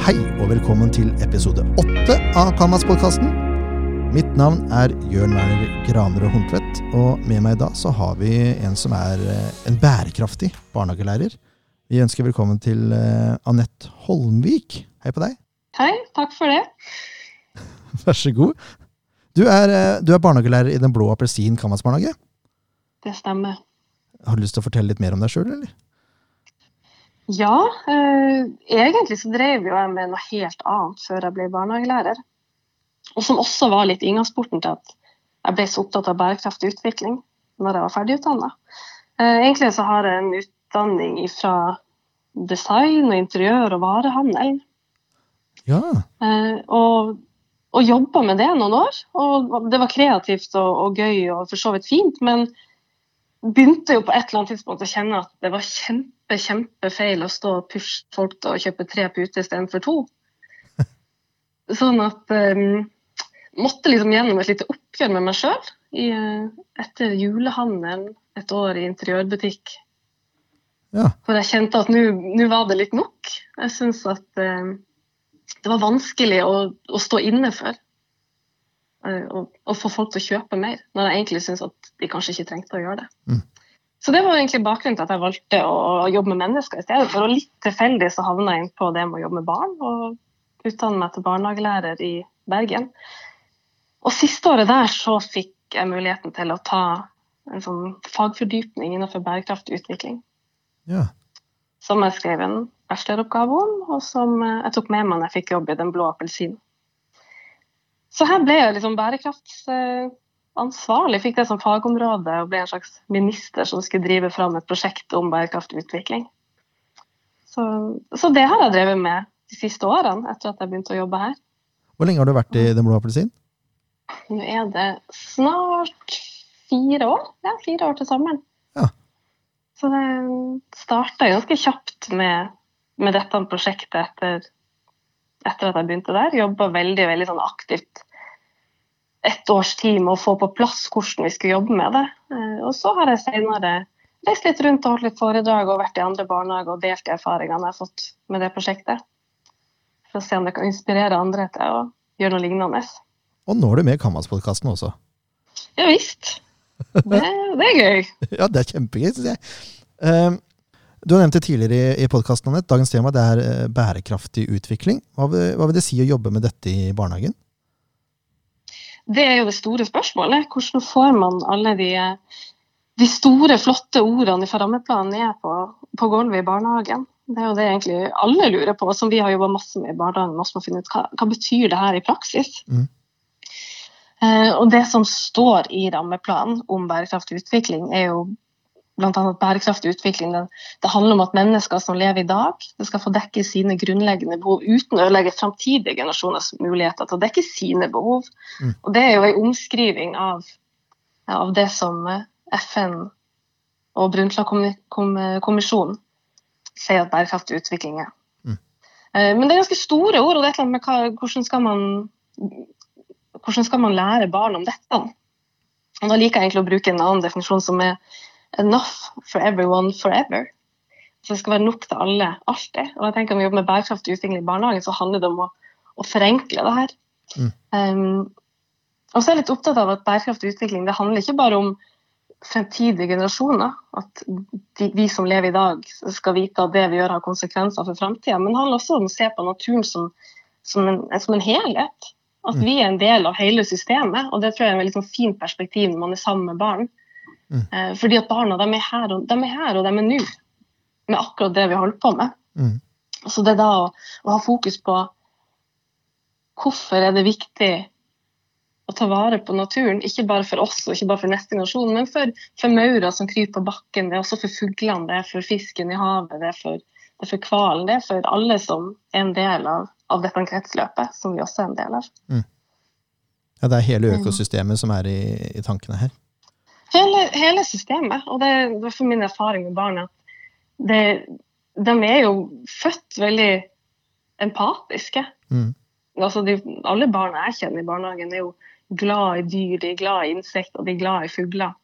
Hei og velkommen til episode åtte av Kalmannspodkasten. Mitt navn er Jørn Werner Granerød Horntvedt, og med meg i dag så har vi en som er eh, en bærekraftig barnehagelærer. Vi ønsker velkommen til eh, Anette Holmvik. Hei på deg. Hei, takk for det. Vær så god. Du er, eh, du er barnehagelærer i Den blå appelsin Kalmannsbarnehage. Det stemmer. Har du lyst til å fortelle litt mer om deg sjøl, eller? Ja, eh, egentlig så drev jo jeg med noe helt annet før jeg ble barnehagelærer. Og som også var litt inngangsporten til at jeg ble så opptatt av bærekraftig utvikling når jeg var ferdigutdanna. Eh, egentlig så har jeg en utdanning fra design og interiør og varehandel. Ja. Eh, og, og jobba med det noen år. Og det var kreativt og, og gøy og for så vidt fint, men begynte jo på et eller annet tidspunkt å kjenne at det var kjempe, kjempefeil å stå og pushe folk til å kjøpe tre puter istedenfor to. Sånn at um, måtte liksom gjennom et lite oppgjør med meg sjøl etter julehandelen et år i interiørbutikk. Ja. For jeg kjente at nå var det litt nok. Jeg syns at um, det var vanskelig å, å stå inne for og, og, få folk til å kjøpe mer, når jeg egentlig syns at de kanskje ikke trengte å gjøre det. Mm. Så det var egentlig bakgrunnen til at jeg valgte å jobbe med mennesker i stedet. For og litt tilfeldig så havna jeg inn på det med å jobbe med barn, og utdanne meg til barnehagelærer i Bergen. Og siste året der så fikk jeg muligheten til å ta en sånn fagfordypning innenfor bærekraftig utvikling. ja. Som jeg skrev en bacheloroppgave om, og som jeg tok med meg når jeg fikk jobb i Den blå appelsinen. Så her ble jeg liksom bærekraftsansvarlig, fikk det som fagområde og ble en slags minister som skulle drive fram et prosjekt om bærekraftig utvikling. Så, så, det har jeg drevet med de siste årene etter at jeg begynte å jobbe her. Hvor lenge har du vært i Den blå appelsin? Nå er det snart fire år. Ja, fire år til sommeren. Ja. Så det starta ganske kjapt med, med dette prosjektet etter etter at jeg begynte der. Jobba veldig, veldig sånn aktivt et års tid med å få på plass hvordan vi skulle jobbe med det. Eh, og så har jeg senere reist litt rundt og holdt litt foredrag og vært i andre barnehager og delt erfaringene jeg har fått med det prosjektet. For å se om det kan inspirere andre til å gjøre noe lignende. Og nå er du med i Kammerspodkasten også. Ja visst. Det, det, er gøy. ja, det er kjempegøy, syns jeg. Um, du har nevnt det tidligere i, i podkasten, Dagens tema det er eh, bærekraftig utvikling. Hva vil, hva vil, det si å jobbe med dette i barnehagen? Det er jo det store spørsmålet. Hvordan får man alle de, de store, flotte ordene fra rammeplanen ned på, på, gulvet i barnehagen? Det er jo det egentlig alle lurer på, som vi har jobba masse med i barnehagen. Også må finne ut hva, hva betyr det her i praksis? Mm. Eh, og det som står i rammeplanen om bærekraftig utvikling, er jo bl.a. bærekraftig utvikling. Det, det, handler om at mennesker som lever i dag, skal få dekke sine grunnleggende behov uten å ødelegge framtidige generasjoners muligheter til å dekke sine behov. Mm. Og Det er jo en omskriving av, av det som eh, FN og Brundtland-kommisjonen sier at bærekraftig utvikling er. Mm. Eh, men det er ganske store ord, og det er annet med hva, hvordan, skal man, hvordan skal man lære barn om dette? Og Da liker jeg egentlig å bruke en annen definisjon som er enough for everyone forever. Så det skal være nok til alle alltid. Og jeg tenker Om vi jobber med bærekraftig utvikling i barnehagen, så handler det om å, å forenkle det her. Mm. Um, og så er jeg litt opptatt av at bærekraftig utvikling det handler ikke bare om fremtidige generasjoner. At de, vi som lever i dag, skal vite at det vi gjør, har konsekvenser for fremtida. Men det handler også om å se på naturen som, som, en, som en, helhet. At mm. vi er en del av hele systemet. Og det tror jeg er en veldig sånn fint perspektiv når man er sammen med barn. Mm. Eh, fordi at barna de er, her, og, de er her og de er nå med akkurat det vi holder på med. Mm. Så det er da å, å, ha fokus på hvorfor er det viktig å ta vare på naturen, ikke bare for oss og ikke bare for neste generasjon, men for, for maura som kryper på bakken, det er også for fuglene, det er for fisken i havet, det er for, det er for hvalen, det er for alle som er en del av, av dette kretsløpet, som vi også er en del av. Mm. Ja, det er hele økosystemet som er i, i tankene her. Hele, hele systemet. Og det, det er for min erfaring med barna det, de er jo født veldig empatiske. Mm. Altså de, alle barna jeg kjenner i barnehagen, er jo glad i dyr, de er glad i insekter de er glad i fugler.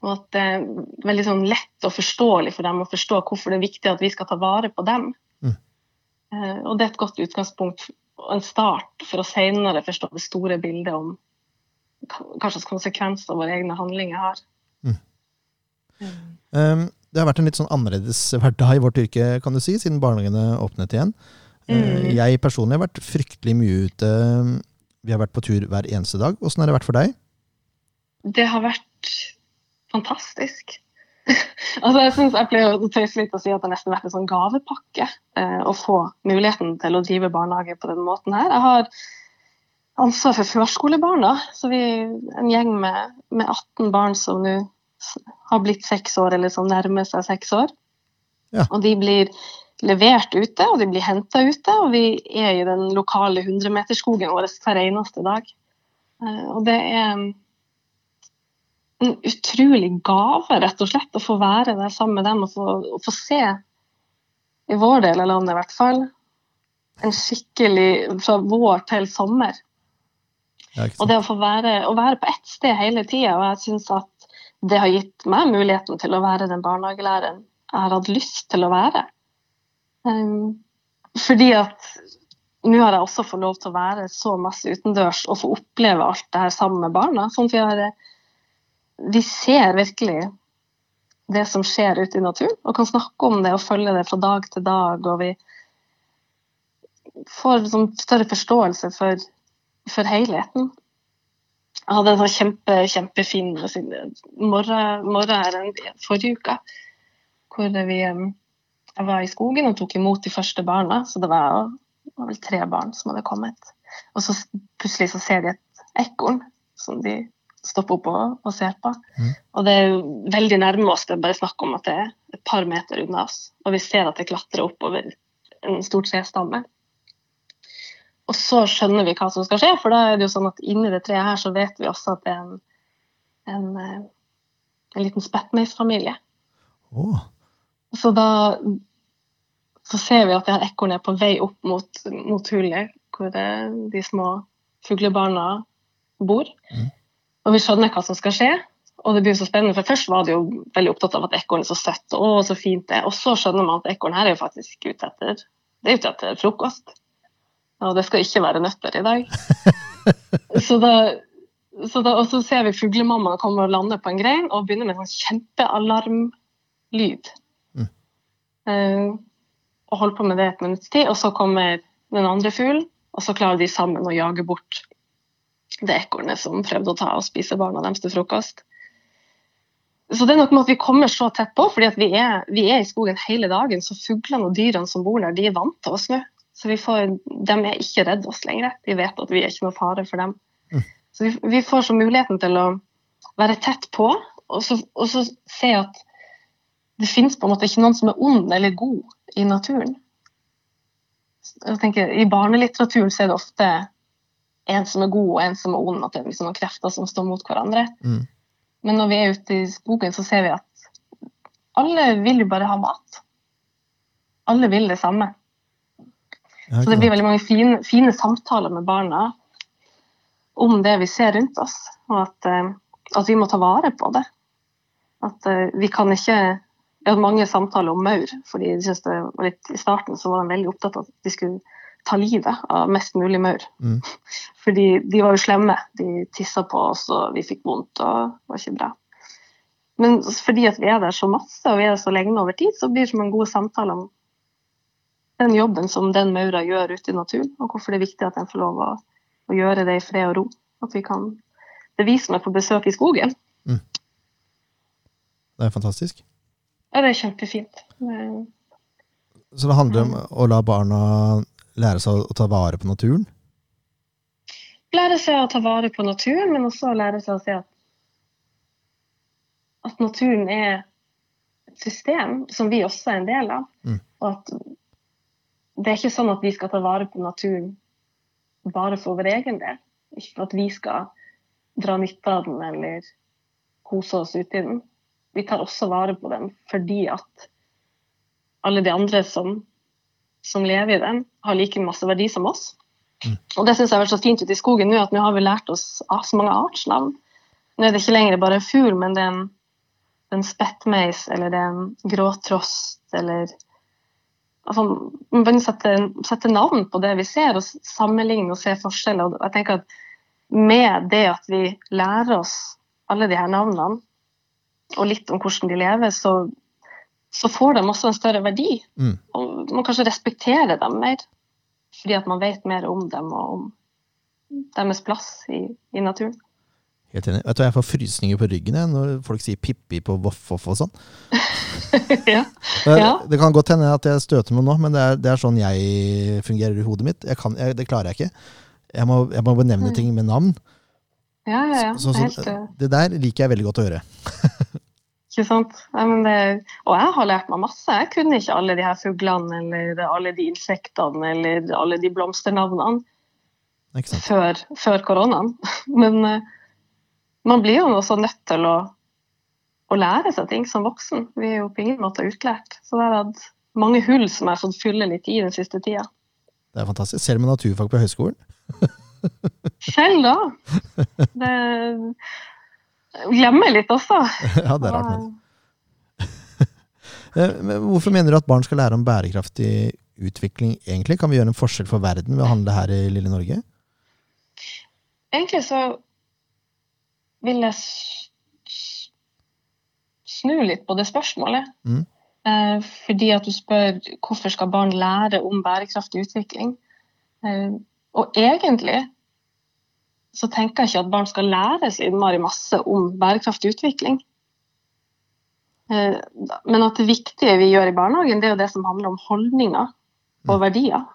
Og at det er veldig sånn lett og forståelig for dem å forstå hvorfor det er viktig at vi skal ta vare på dem. Mm. Eh, og det er et godt utgangspunkt og en start for å senere forstå det store bildet om hva slags konsekvenser våre egne handlinger har. Mm. Um, det har vært en litt sånn annerledes hverdag i vårt yrke, kan du si, siden barnehagene åpnet igjen. Eh, mm. Jeg personlig har vært fryktelig mye ute. Vi har vært på tur hver eneste dag. Åssen har det vært for deg? Det har vært fantastisk. altså jeg synes jeg pleier å tøyse litt og si at det nesten har vært en sånn gavepakke eh, å få muligheten til å drive barnehage på den måten her. Jeg har ansvar for førskolebarna. så vi En gjeng med, med 18 barn som nå har blitt seks år, eller som nærmer seg seks år. Ja. Og de blir levert ute, og de blir henta ute. Og vi er i den lokale 100-meterskogen vår hver eneste dag. Eh, og det er en utrolig gave, rett og slett, å få være der sammen med dem og få, og få se, i vår del av landet i hvert fall, en skikkelig fra vår til sommer. Og det å få være, å være på ett sted hele tida, og jeg syns at det har gitt meg muligheten til å være den barnehagelæreren jeg har hatt lyst til å være. Um, fordi at nå har jeg også fått lov til å være så masse utendørs og få oppleve alt det her sammen med barna. sånn at vi har vi ser virkelig det som skjer ute i naturen, og kan snakke om det og følge det fra dag til dag. Og vi får sånn større forståelse for, for helheten. Jeg hadde en sånn kjempe, kjempefin morgen, morgen her forrige uke. Hvor vi, jeg var i skogen og tok imot de første barna. Så det var, det var vel tre barn som hadde kommet. Og så plutselig så ser de et ekorn som de stopper opp og, og ser på. Mm. Og det er veldig nærme oss. Det er bare snakk om at det er et par meter unna oss. Og vi ser at det klatrer oppover en stor trestamme. Og så skjønner vi hva som skal skje, for da er det jo sånn at inni det treet her så vet vi også at det er en, en, eh, en liten spettmeisfamilie. Oh. Så da så ser vi at det her ekornet er på vei opp mot, mot hullet hvor det, de små fuglebarna bor. Mm. Og vi skjønner hva som skal skje. Og det blir så spennende, for Først var de jo veldig opptatt av at ekornet er så søtt og så fint det Og så skjønner man at ekornet her er jo faktisk ute etter, det er ute etter frokost. Og det skal ikke være nøtter i dag. Så da, så da, og så ser vi fuglemamma komme og lande på en grein og begynne med en sånn kjempealarmlyd. Mm. Uh, og holde på med det et minutts tid, og så kommer den andre fuglen, og så klarer de sammen å jage bort det ekornet som prøvde å ta og spise barna deres til frokost. Så det er nok med at vi kommer så tett på, fordi vi er, vi er, i skogen hele dagen. Så fuglene og dyrene som bor der, de er vant til oss nå. Så vi får, de er ikke redd oss lenger. De vet at vi er ikke noe fare for dem. Mm. Så vi, vi, får så muligheten til å være tett på, og så, og så se at det finnes på en måte ikke noen som er ond eller god i naturen. Jeg tenker, I barnelitteraturen så er det ofte en som er god og en som er ond, at det er liksom noen krefter som står mot hverandre. Mm. Men når vi er ute i skogen, så ser vi at alle vil jo bare ha mat. Alle vil det samme. Så det blir veldig mange fine, fine, samtaler med barna om det vi ser rundt oss, og at, uh, at vi må ta vare på det. At uh, vi kan ikke Vi hadde mange samtaler om maur, fordi de synes det var litt, i starten så var de veldig opptatt av at de skulle ta livet av mest mulig maur. Mm. Fordi de var jo slemme. De tissa på oss, og vi fikk vondt, og det var ikke bra. Men fordi at vi er der så masse, og vi er der så lenge over tid, så blir det som en god samtale om den jobben som den maura gjør ute i naturen, og hvorfor det er viktig at den får lov å, å gjøre det i fred og ro. At vi kan Det er vi som er på besøk i skogen. Mm. Det er fantastisk. Ja, det er kjempefint. Så det handler om å la barna lære seg å ta vare på naturen? Lære seg å ta vare på naturen, men også lære seg å se at, at naturen er et system som vi også er en del av. Mm. Og at det er ikke sånn at vi skal ta vare på naturen bare for vår egen del. Ikke for at vi skal dra nytte av den eller kose oss ute i den. Vi tar også vare på den fordi at alle de andre som som lever i den, har like masse verdi som oss. Mm. Og Det syns jeg har vært så fint ute i skogen nå, at nå har vi lært oss så mange artsnavn. Nå er det ikke lenger bare en fugl, men det er en, en spettmeis, eller det er en gråtrost, eller altså, Man begynner å sette, sette, navn på det vi ser, og sammenligne og se forskjeller. og jeg tenker at Med det at vi lærer oss alle de her navnene, og litt om hvordan de lever, så, så får de også en større verdi. Mm. Og man kanskje respekterer dem mer, fordi at man vet mer om dem og om deres plass i, i naturen. Helt enig. Vet du, Jeg får frysninger på ryggen jeg, når folk sier Pippi på voff-voff og sånn. ja. ja. Det kan godt hende at jeg støter meg nå, men det er, det er, sånn jeg fungerer i hodet mitt. Jeg kan, jeg, det klarer jeg ikke. Jeg må, jeg må benevne mm. ting med navn. Ja, ja, ja. Så, så, så, eh, det der liker jeg veldig godt å høre. ikke sant? Det, og jeg har lært meg masse. Jeg kunne ikke alle de her fuglene eller alle de insektene eller alle de blomsternavnene før, før koronaen. Men eh, man blir jo også nødt til å, å, lære seg ting som voksen. Vi er jo på ingen måte utlært. Så det har hatt mange hull som jeg har fått fylle litt i den siste tida. Det er fantastisk. Selv med naturfag på høyskolen? Selv da. Det glemmer litt også. ja, det er rart, men. Eh, hvorfor mener du at barn skal lære om bærekraftig utvikling, egentlig? Kan vi gjøre en forskjell for verden ved å handle her i lille Norge? Egentlig så vil jeg snu litt på det spørsmålet. Mm. Eh, fordi at du spør hvorfor skal barn lære om bærekraftig utvikling. Eh, og egentlig så tenker jeg ikke at barn skal lære så innmari masse om bærekraftig utvikling. Eh, men at det viktige vi gjør i barnehagen, det er jo det som handler om holdninger og mm. verdier.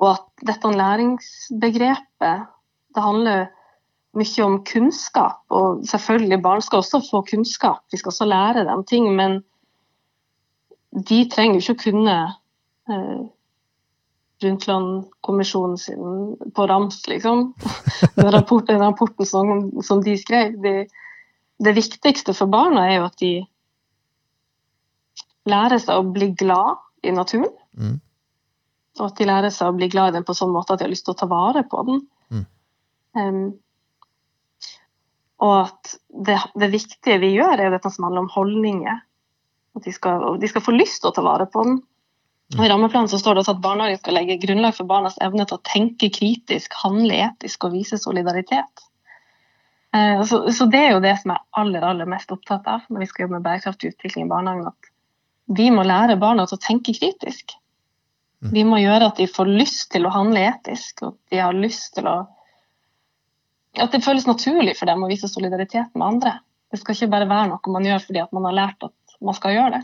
Og at dette læringsbegrepet det handler mye om kunnskap. Og selvfølgelig, barn skal også få kunnskap, vi skal også lære dem ting. Men de trenger jo ikke å kunne eh, Brundtland-kommisjonen sin på rams, liksom. Den rapporten, rapporten som, som, de skrev. De, det viktigste for barna er jo at de lærer seg å bli glad i naturen. Mm. Og at de lærer seg å bli glad i den på sånn måte at de har lyst til å ta vare på den. Mm. Um, og at det, det, viktige vi gjør, er dette som handler om holdninger. At de skal, de skal få lyst til å ta vare på den. Og I rammeplanen så står det også at barnehagen skal legge grunnlag for barnas evne til å tenke kritisk, handle etisk og vise solidaritet. Eh, så, så, det er jo det som jeg er aller, aller mest opptatt av når vi skal jobbe med bærekraftig utvikling i barnehagen. At vi må lære barna til å tenke kritisk. Vi må gjøre at de får lyst til å handle etisk, og at de har lyst til å at det føles naturlig for dem å vise solidaritet med andre. Det skal ikke bare være noe man gjør fordi man har lært at man skal gjøre det.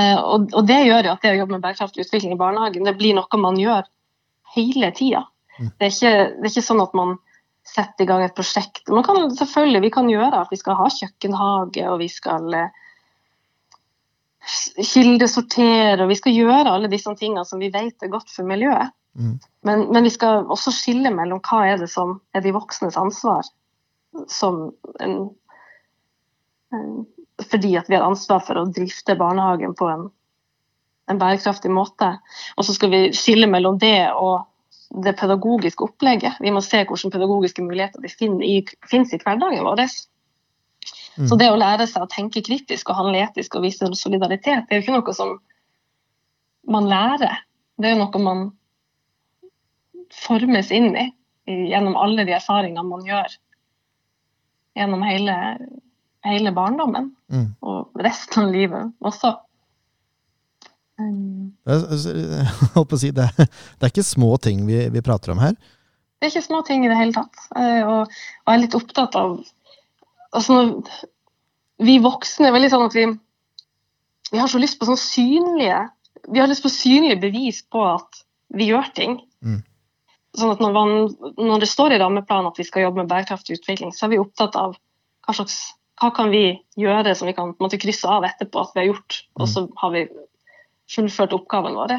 Eh, og, det gjør jo at det å jobbe med bærekraftig utvikling i barnehagen det blir noe man gjør hele tida. Mm. Det, det, er ikke sånn at man setter i gang et prosjekt. Man kan, selvfølgelig, Vi kan gjøre at vi skal ha kjøkkenhage, og vi skal eh, kildesortere, og vi skal gjøre alle disse tingene som vi vet er godt for miljøet. Mm. Men, men, vi skal også skille mellom hva er det som er de voksnes ansvar, som en, en, fordi at vi har ansvar for å drifte barnehagen på en, en bærekraftig måte. Og så skal vi skille mellom det og det pedagogiske opplegget. Vi må se hvilke pedagogiske muligheter det finnes i hverdagen vår. Mm. Så det å lære seg å tenke kritisk og handle etisk og vise solidaritet, det er jo ikke noe som man lærer. Det er jo noe man formes inn i, gjennom alle de erfaringene man gjør gjennom hele, hele barndommen mm. og resten av livet også. Um, jeg holdt på å si, det, det er ikke små ting vi, vi, prater om her? Det er ikke små ting i det hele tatt. Eh, og, og jeg er litt opptatt av altså, Vi voksne er veldig sånn at vi, vi har så lyst på sånn synlige Vi har lyst på synlige bevis på at vi gjør ting. Mm sånn når, man, når, det står i rammeplanen at vi skal jobbe med bærekraftig utvikling, så er vi opptatt av hva, slags, hva kan vi gjøre som vi kan måte, krysse av etterpå at vi har gjort, og så har vi fullført oppgaven vår.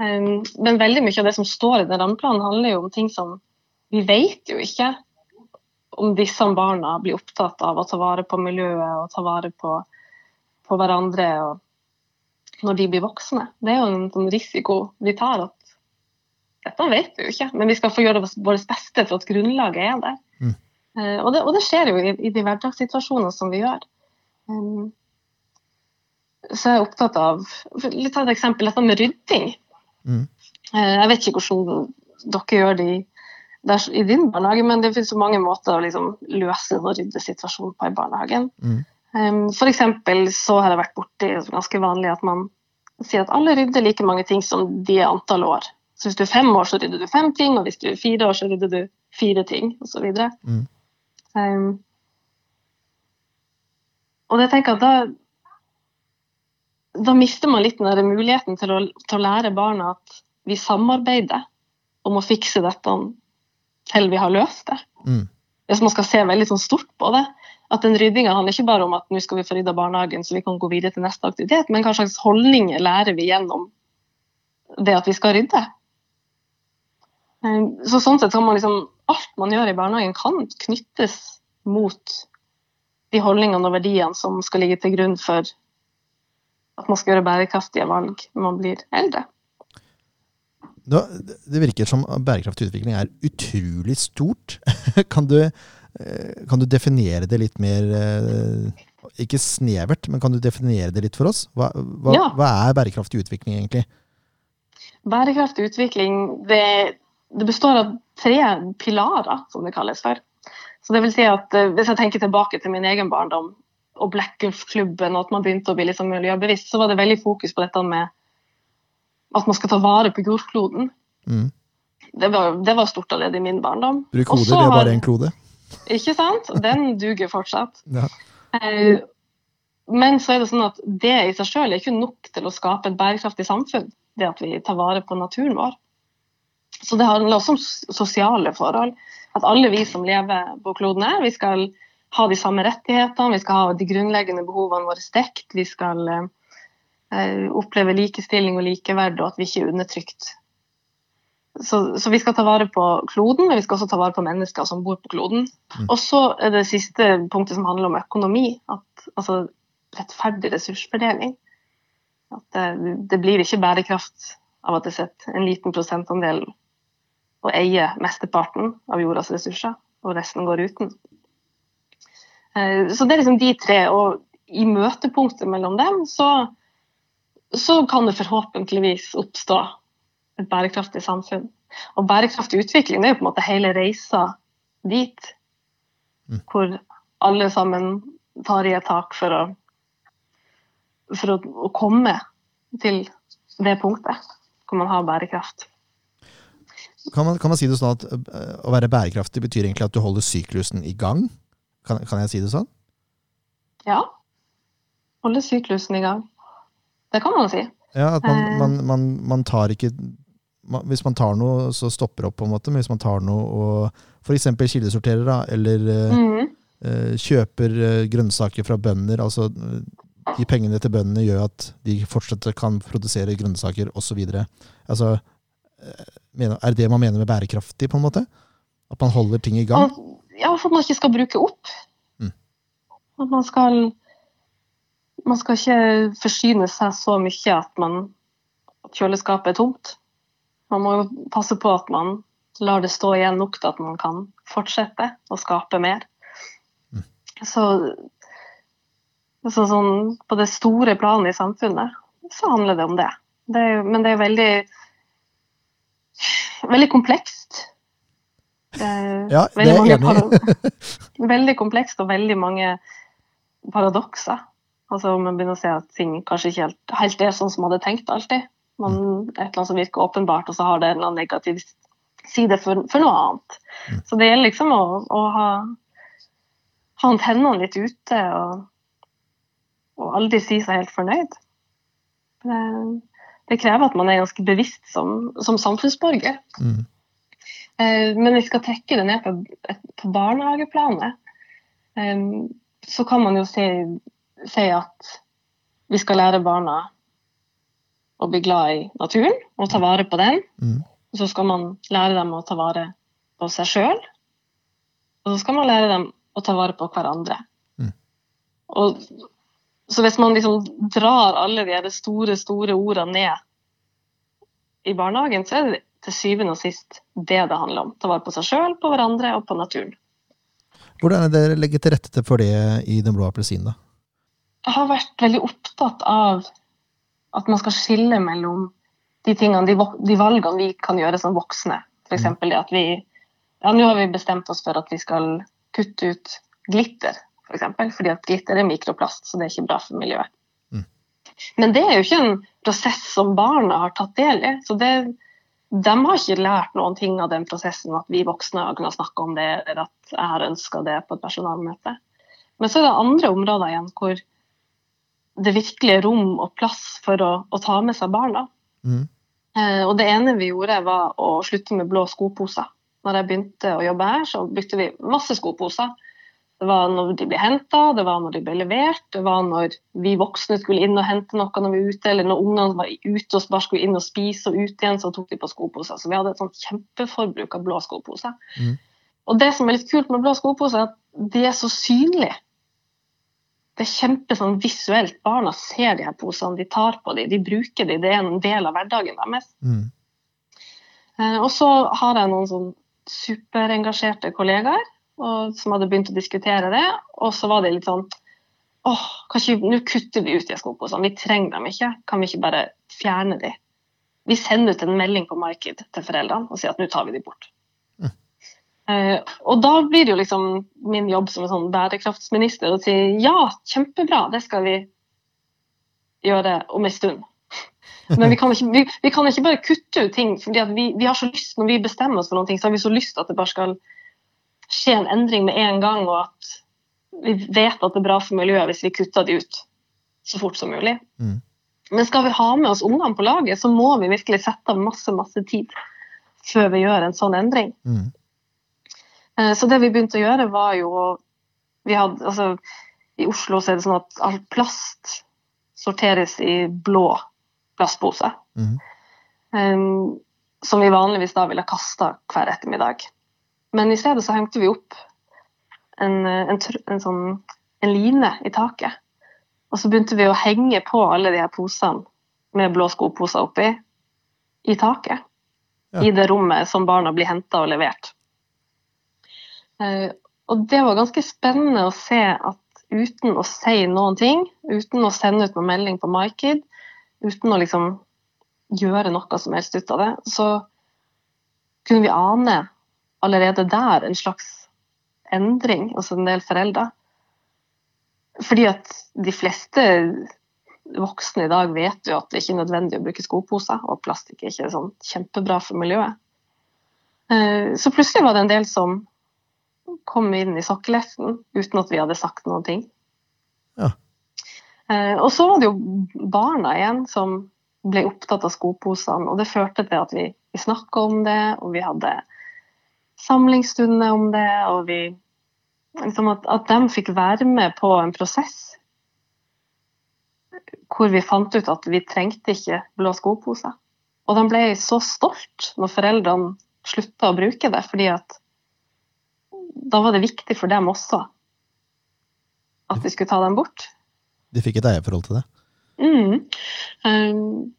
Um, men veldig mye av det som står i den rammeplanen, handler jo om ting som vi vet jo ikke om disse barna blir opptatt av å ta vare på miljøet og ta vare på, på hverandre når de blir voksne. Det er jo en, en risiko vi tar. at dette vet vi jo ikke, men vi skal få gjøre vårt beste for at grunnlaget er der. Mm. Uh, og, det, og, det, skjer jo i, i de hverdagssituasjonene som vi gjør. Um, så er opptatt av Litt av et eksempel, dette med rydding. Mm. Eh, Jeg vet ikke hvordan dere gjør det i, der, i din barnehage, men det finnes jo mange måter å liksom løse en ryddesituasjon på i barnehagen. Mm. Um, eksempel så har jeg vært borti ganske vanlig at man sier at alle rydder like mange ting som de er antall år. Så hvis du er fem år, så rydder du fem ting, og hvis du er fire år, så rydder du fire ting, osv. Mm. Um, og det tenker jeg at da da mister man litt den der muligheten til å, til å lære barna at vi samarbeider om å fikse dette til vi har løst det. Mm. Hvis man skal se veldig sånn stort på det. At den ryddinga handler ikke bare om at nå skal vi få rydda barnehagen så vi kan gå videre til neste aktivitet, men hva slags holdninger lærer vi gjennom det at vi skal rydde. Um, Så sånn sett kan man liksom Alt man gjør i barnehagen, kan knyttes mot de holdningene og verdiene som skal ligge til grunn for at man skal gjøre bærekraftige valg når man blir eldre. Da, det virker som bærekraftig utvikling er utrolig stort. Kan du, eh, kan du definere det litt mer eh, Ikke snevert, men kan du definere det litt for oss? Hva, hva, Ja. hva er bærekraftig utvikling, egentlig? Bærekraftig utvikling det, det består av tre pilarer, som det kalles for. Så det vil si at eh, Hvis jeg tenker tilbake til min egen barndom og Blackgulf-klubben og at man begynte å bli liksom miljøbevisst, så var det veldig fokus på dette med at man skal ta vare på jordkloden. Mm. Det var, det var stort allerede i min barndom. Bruk hodet, det er bare én klode. Ikke sant? Den duger fortsatt. Ja. Eh, Men så er det sånn at det i seg selv er ikke nok til å skape et bærekraftig samfunn. Det at vi tar vare på naturen vår. Så det handler også om sosiale forhold. At alle vi som lever på kloden her, vi skal ha de samme rettighetene, vi skal ha de grunnleggende behovene våre stekt, vi skal eh, eh, oppleve likestilling og likeverd, og at vi ikke er undertrykt. Så, så vi skal ta vare på kloden, men vi skal også ta vare på mennesker som bor på kloden. Og så er det siste punktet som handler om økonomi. At, altså rettferdig ressursfordeling. At det, det blir ikke bærekraft av at det sitter en liten prosentandel og eier mesteparten av jordas ressurser, og resten går uten. Eh, Så det er liksom de tre, og i møtepunktet mellom dem så, så kan det forhåpentligvis oppstå et bærekraftig samfunn. Og bærekraftig utvikling det er jo på en måte hele reisa dit. Mm. Hvor alle sammen tar i et tak for å, for å, å komme til det punktet hvor man har bærekraft. Kan, man, kan man si det sånn at øh, å være bærekraftig betyr egentlig at du holder syklusen i gang? Kan, kan jeg si det sånn? Ja. Holde syklusen i gang. Det kan man si. Ja, at man, Eh. man, man, man tar ikke Hvis man tar noe, så stopper det opp, på en måte. Men hvis man tar noe og f.eks. kildesorterer, da, eller mm -hmm. øh, kjøper grønnsaker fra bønder altså De pengene til bøndene gjør at de fortsatt kan produsere grønnsaker osv. Altså, er det man mener med bærekraftig, på en måte? At man holder ting i gang? Ja, for at man ikke skal bruke opp. Mm. At man skal Man skal ikke forsyne seg så mye at, man, at kjøleskapet er tomt. Man må jo passe på at man lar det stå igjen nok til at man kan fortsette å skape mer. Mm. Så, så sånn, på det store planet i samfunnet så handler det om det. det er, men det er veldig veldig komplekst. Eh, Ja, det er jeg enig i. veldig komplekst og veldig mange paradokser. Altså man begynner å se at ting kanskje ikke helt, helt er sånn som man hadde tenkt alltid. Man, et eller annet som virker åpenbart, og så har det en eller annen negativ side for, for noe annet. Mm. Så det gjelder liksom å, å ha, ha antennene litt ute og, og aldri si seg helt fornøyd. Det, det krever at man er ganske bevisst som, som samfunnsborger. Mm. Men Men vi skal trekke det ned på, på barnehageplanet. Eh, Så kan man jo si, si at vi skal lære barna å bli glad i naturen og ta vare på den. Mm. Så skal man lære dem å ta vare på seg sjøl. Og så skal man lære dem å ta vare på hverandre. Mm. Og, så hvis man liksom drar alle de store, store ordene ned i barnehagen, så er det til syvende og sist det det handler om. Ta vare på seg sjøl, på hverandre og på naturen. Hvordan er det dere legger til rette for det i Den blå appelsinen, da? jeg har vært veldig opptatt av at man skal skille mellom de tingene, de, valgene vi kan gjøre som voksne. F.eks. det at vi ja, nå har vi bestemt oss for at vi skal kutte ut glitter, f.eks. For eksempel, fordi at glitter er mikroplast, så det er ikke bra for miljøet. Mm. Men det er jo ikke en prosess som barna har tatt del i. så det de har ikke lært noen ting av den prosessen at vi voksne har kunnet snakke om det, eller at jeg har ønska det på et personalmøte. Men så er det andre områder igjen hvor det virkelig er rom og plass for å, å ta med seg barna. Mm. Eh, og det ene vi gjorde, var å slutte med blå skoposer. Når jeg begynte å jobbe her, så brukte vi masse skoposer. Det var når de ble henta, det var når de ble levert, det var når vi voksne skulle inn og hente noe når vi var ute, eller når ungene var ute og bare skulle inn og spise og ut igjen, så tok de på skoposer. Så vi hadde et sånt kjempeforbruk av blå skoposer. Mm. Og det som er litt kult med blå skoposer, er at de er så synlige. Det er kjempe sånn visuelt. Barna ser de her posene, de tar på dem, de bruker dem. Det er en del av hverdagen deres. Mm. Eh, og så har jeg noen sånn superengasjerte kollegaer og, som hadde begynt å diskutere det. Og så var det litt sånn åh, nå kutter vi ut de skoposene. Vi trenger dem ikke. Kan vi ikke bare fjerne de? Vi sender ut en melding på Marked til foreldrene og sier at nå tar vi de bort. Uh, og da blir det jo liksom min jobb som en sånn bærekraftsminister å si ja, kjempebra, det skal vi gjøre om en stund. Men vi kan, ikke, vi, vi kan ikke bare kutte ut ting. fordi vi, vi, har så lyst, Når vi bestemmer oss for noe, så har vi så lyst at det bare skal skje en endring med en gang, og at vi vet at det er bra for miljøet hvis vi kutter de ut så fort som mulig. Mm. Men skal vi ha med oss ungene på laget, så må vi virkelig sette av masse masse tid før vi gjør en sånn endring. Mm. Eh, så det vi begynte å gjøre, var jo vi hadde, altså, I Oslo så er det sånn at all plast sorteres i blå plastpose. Mm. Um, som vi vanligvis da ville kasta hver ettermiddag. Men i stedet så hengte vi opp en, en, en, sånn, en line i taket. Og så begynte vi å henge på alle de her posene med blå skoposer oppi i taket. Ja. I det rommet som barna blir henta og levert. Eh, og det var ganske spennende å se at uten å si noen ting, uten å sende ut noen melding på MyKid, uten å liksom gjøre noe som helst ut av det, så kunne vi ane allerede der en slags endring hos en del foreldre. Fordi at de fleste voksne i dag vet jo at det ikke er nødvendig å bruke skoposer, og plastikk er ikke sånn kjempebra for miljøet. Eh, så plutselig var det en del som kom inn i sokkelesten uten at vi hadde sagt noen ting. Ja. Eh, og så var det jo barna igjen som ble opptatt av skoposene, og det førte til at vi, vi snakka om det, og vi hadde samlingsstunder om det, og vi liksom at, at de fikk være med på en prosess hvor vi fant ut at vi trengte ikke blå skoposer. Og de ble så stolt når foreldrene slutta å bruke det, fordi at da var det viktig for dem også at vi skulle ta dem bort. De fikk et eierforhold til det? Mm. Um,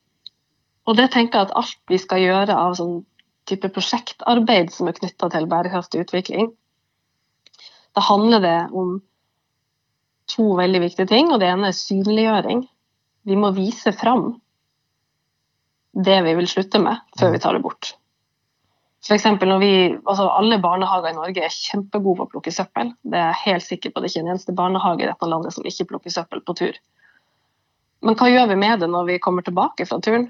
og det tenker jeg at alt vi skal gjøre av sånn type prosjektarbeid som er knytta til bærekraftig utvikling, da handler det om to veldig viktige ting. og Det ene er synliggjøring. Vi må vise fram det vi vil slutte med, før vi tar det bort. For når vi, altså Alle barnehager i Norge er kjempegode på å plukke søppel. Det er jeg helt sikker på. Det er ikke en eneste barnehage i dette landet som ikke plukker søppel på tur. Men hva gjør vi med det når vi kommer tilbake fra turen?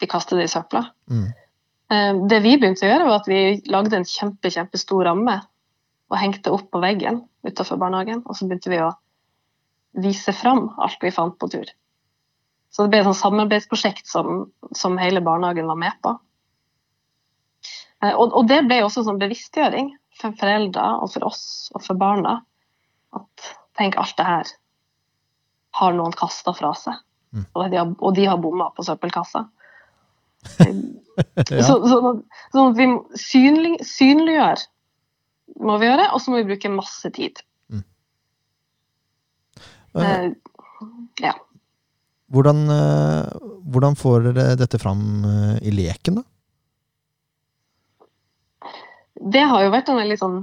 Vi kaster det i søpla. Mm. Eh, det vi begynte å gjøre, var at vi lagde en kjempe, kjempestor ramme og hengte opp på veggen utenfor barnehagen. Og så begynte vi å vise fram alt vi fant på tur. Så det ble et samarbeidsprosjekt som, som hele barnehagen var med på. Eh, og, og, det ble også sånn bevisstgjøring for foreldre og for oss og for barna. At tenk, alt det her har noen kasta fra seg. Mm. Og, de har, og de har bomma på søppelkassa. ja. så, sånn så, at vi synlig, synliggjør må vi gjøre, og så må vi bruke masse tid. Mm. Uh, ja. Hvordan, uh, hvordan, får dere dette fram i leken, da? det har jo vært en veldig sånn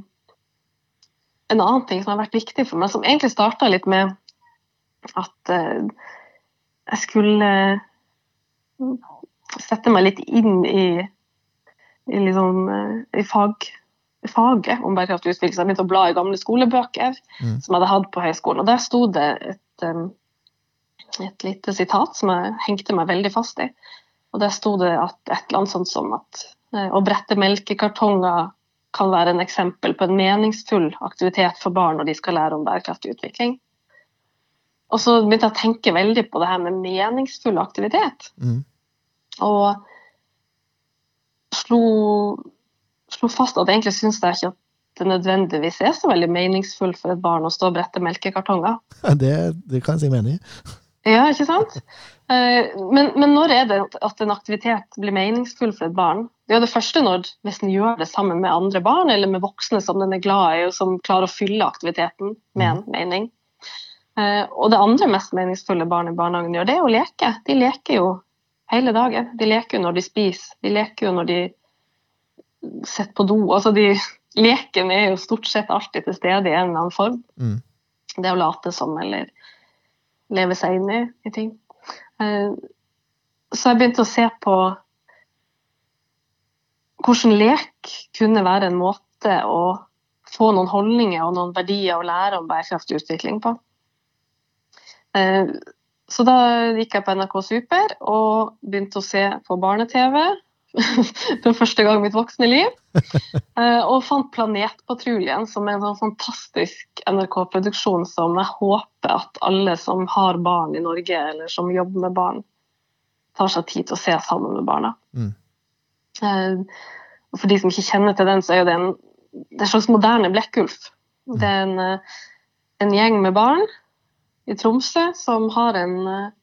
En annen ting som har vært viktig for meg, som egentlig starta litt med at eh, jeg skulle sette meg litt inn i, i, liksom, eh, i fag, faget om bærekraftig utvikling. Så jeg begynte å bla i gamle skolebøker Mm. som jeg hadde hatt på høyskolen. Og der sto det et, et lite sitat som jeg hengte meg veldig fast i. Og der sto det at et eller annet sånt som at eh, å brette melkekartonger kan være en eksempel på en meningsfull aktivitet for barn når de skal lære om bærekraftig utvikling. Og så begynte jeg å tenke veldig på det her med meningsfull aktivitet. Mm. Og slo, slo fast at egentlig syns jeg ikke at det nødvendigvis er så veldig meningsfullt for et barn å stå og brette melkekartonger. Det, det kan jeg si meg enig i. Ja, ikke sant? Eh, Men, men når er det at en aktivitet blir meningsfull for et barn? Det er jo det første når hvis en gjør det sammen med andre barn eller med voksne som den er glad i, og som klarer å fylle aktiviteten med en mening. Eh, Og det andre mest meningsfulle barn i barnehagen gjør, det er å leke. De leker jo hele dagen. De leker jo når de spiser, de leker jo når de sitter på do. Altså de, leken er jo stort sett alltid til stede i en eller annen form. Mm. Det å late som eller leve seg inn i, i ting. Eh, Så jeg begynte å se på hvordan lek kunne være en måte å få noen holdninger og noen verdier å lære om bærekraftig utvikling på. Eh, Så da gikk jeg på NRK Super og begynte å se på barne-TV for første gang i mitt voksne liv. Eh, Og fant Planetpatruljen, som er en sånn fantastisk NRK-produksjon som jeg håper at alle som har barn i Norge, eller som jobber med barn, tar seg tid til å se sammen med barna. Mm. Eh, For de som ikke kjenner til den, så er det en, det er en slags moderne Blekkulf. Det er en, eh, en gjeng med barn i Tromsø som har en eh,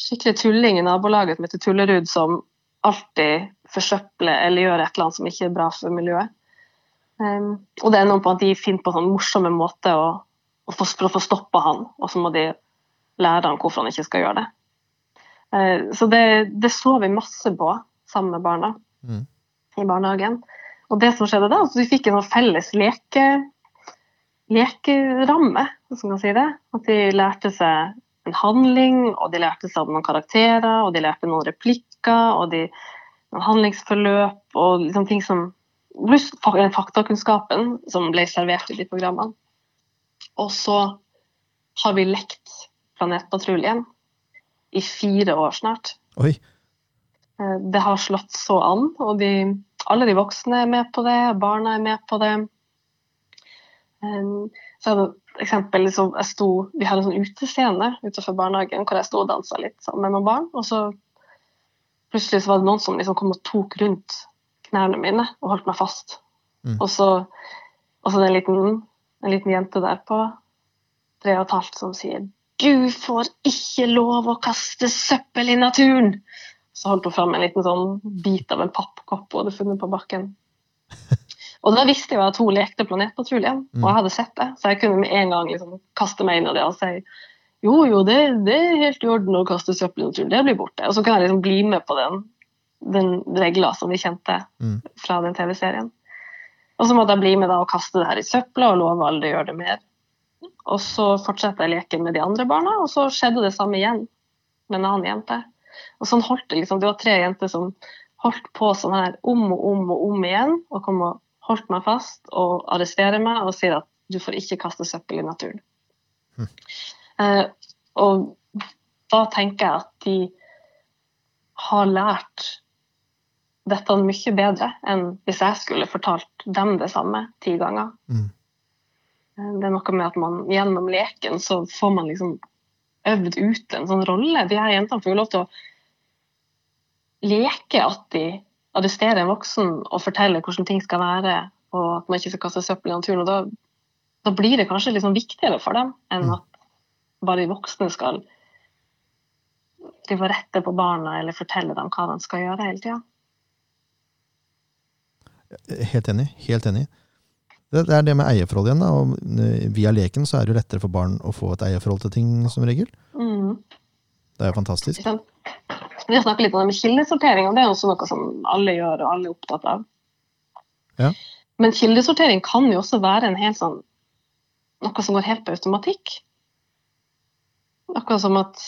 skikkelig tulling i nabolaget som heter Tullerud, som alltid forsøpler eller gjør et eller annet som ikke er bra for miljøet. Um, og det ender på at de finner på sånn morsomme måter å, å få, for å få stoppa han, og så må de lære han hvorfor han ikke skal gjøre det. Uh, så det, det så vi masse på sammen med barna Mm. i barnehagen. Og det som skjedde da, så vi fikk en sånn felles leke, lekeramme, hvis man kan si det. At de lærte seg en handling, og de lærte seg om noen karakterer, og de lærte noen replikker, og de, noen handlingsforløp, og liksom ting som Pluss den faktakunnskapen som ble servert i de programmene. Og så har vi lekt Planetpatruljen i fire år snart. Oi. Eh, Det har slått så an, og de, alle de voksne er med på det, barna er med på det. Um, Så eksempel liksom, sto, Vi hadde en sånn utescene utenfor barnehagen hvor jeg sto og dansa litt sammen med noen barn. Og så plutselig så var det noen som liksom kom og tok rundt knærne mine og holdt meg fast. Mm. Og så er det en liten, en liten jente der på tre og et halvt som sier du får ikke lov å kaste søppel i naturen. Så holdt hun fram en liten sånn bit av en pappkopp hun hadde funnet på bakken. Og da visste jeg at hun lekte Planetpatruljen, og jeg hadde sett det. Så jeg kunne med en gang liksom kaste meg inn i det og si jo, jo, det, det er helt i orden å kaste søppel i naturen, det blir borte. Og så kan jeg liksom bli med på den, den regla som vi kjente Mm. fra den TV-serien. Og så måtte jeg bli med da og kaste det her i søpla og love aldri å gjøre det mer. Og så fortsatte jeg leken med de andre barna, og så skjedde det samme igjen med en annen jente. Og sånn holdt det liksom. Det var tre jenter som holdt på sånn her om og om og om igjen, og kom og holdt meg fast og arresterer meg og sier at du får ikke kaste søppel i naturen. Eh, og da tenker jeg at de har lært dette mye bedre enn hvis jeg skulle fortalt dem det samme ti ganger. Mm. Det er noe med at man gjennom leken så får man liksom øvd ut en sånn rolle. De her jentene får jo lov til å leke at de arresterer en voksen og forteller hvordan ting skal være, og at man ikke skal kaste søppel i naturen. og da, da blir det kanskje liksom viktigere for dem enn Mm. at bare de voksne skal drive og rette på barna eller fortelle dem hva de skal gjøre hele tida. Helt enig. Helt enig. Det, det er det med eierforhold igjen. Da. Og eh, via leken så er det jo lettere for barn å få et eierforhold til ting, som regel. Mm. Det er jo fantastisk. Vi har snakket litt om det med kildesortering, og det er også noe som alle gjør og alle er opptatt av. Ja. Men kildesortering kan jo også være en helt sånn, noe som går helt på automatikk. Akkurat som at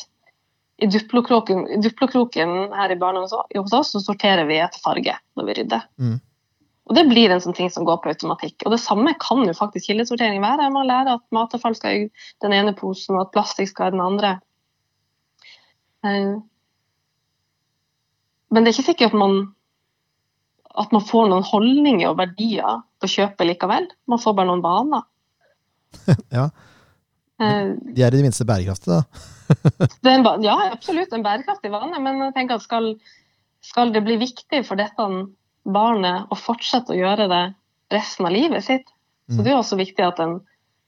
i duplokroken, i duplokroken her i barnehagen hos oss, så sorterer vi etter farge når vi rydder. Mm. Og det blir en sånn ting som går på automatikk. Og det samme kan jo faktisk kildesortering være. Man lærer at matavfall skal i den ene posen, og at plastikk skal i den andre. Men det er ikke sikkert man, at man får noen holdninger og verdier til å kjøpe likevel. Man får bare noen vaner. Ja, Eh, De er i det minste bærekraftige, da. En, ja, absolutt en bærekraftig vane, men jeg tenker at skal, skal det bli viktig for dette barnet å fortsette å gjøre det resten av livet sitt, så Mm. det er også viktig at en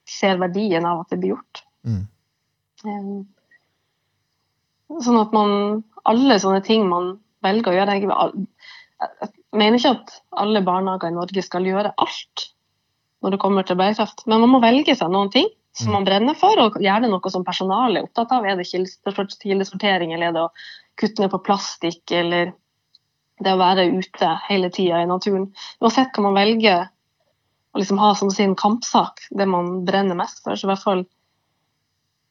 ser verdien av at det blir gjort. Mm. Eh, Sånn at man Alle sånne ting man velger å gjøre Jeg mener ikke at alle barnehager i Norge skal gjøre alt når det kommer til bærekraft, men man må velge seg noen ting som man brenner for, og gjerne noe som personalet er opptatt av. Er det kildesortering, eller er det å kutte ned på plastikk, eller det å være ute hele tida i naturen. Uansett kan man velge å liksom ha som sin kampsak det man brenner mest for. Så i hvert fall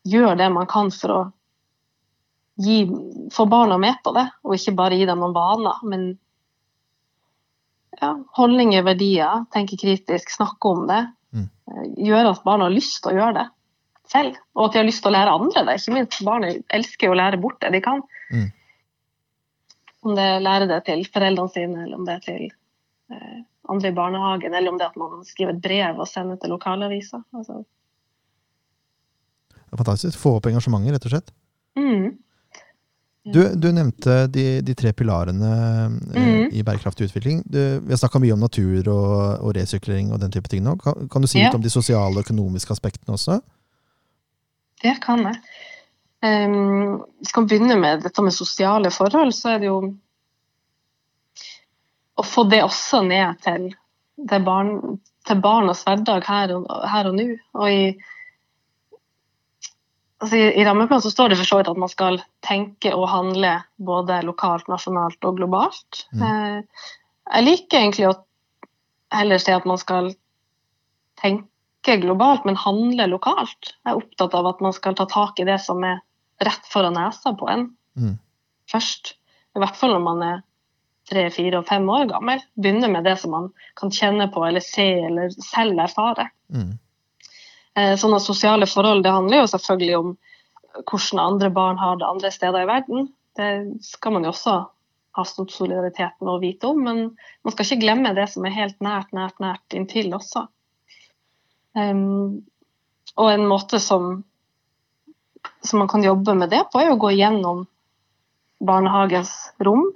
gjør det man kan for å gi, få barna med på det, og ikke bare gi dem noen vaner. Men ja, holdninger, verdier, tenke kritisk, snakke om det. Mm. Gjøre at barna har lyst til å gjøre det selv, og at de har lyst til å lære andre det. Ikke minst barna elsker å lære bort det de kan. Mm. Om det er lære det til foreldrene sine, eller om det er til eh, andre i barnehagen, eller om det er at man skriver et brev og sender til lokalavisa. Altså, Det er Fantastisk. Få opp engasjementet, rett og slett. mm. Du, du nevnte de, de tre pilarene eh, Mhm. i bærekraftig utvikling. Du, vi har snakka mye om natur og, og resirkulering og den type ting nå. Kan, kan du si Ja. litt om de sosiale og økonomiske aspektene også? Det kan jeg. Um, skal vi begynne med dette med sosiale forhold, så er det jo å få det også ned til, til, barn, til barnas hverdag her og, her og nå. Og i, altså i, i rammeplanen så står det for så vidt at man skal tenke og handle både lokalt, nasjonalt og globalt. Mm. Eh, jeg liker egentlig å heller si at man skal tenke globalt, men handle lokalt. Jeg er opptatt av at man skal ta tak i det som er rett foran nesa på en Mm. først. I hvert fall når man er tre, fire og fem år gammel. Begynne med det som man kan kjenne på eller se eller selv erfare. Mm. Eh, Sånne sosiale forhold det handler jo selvfølgelig om hvordan andre barn har det andre steder i verden. Det skal man jo også ha stor solidaritet med å vite om, men man skal ikke glemme det som er helt nært, nært, nært inntil også. Um, og en måte som, som man kan jobbe med det på, er å gå gjennom barnehagens rom.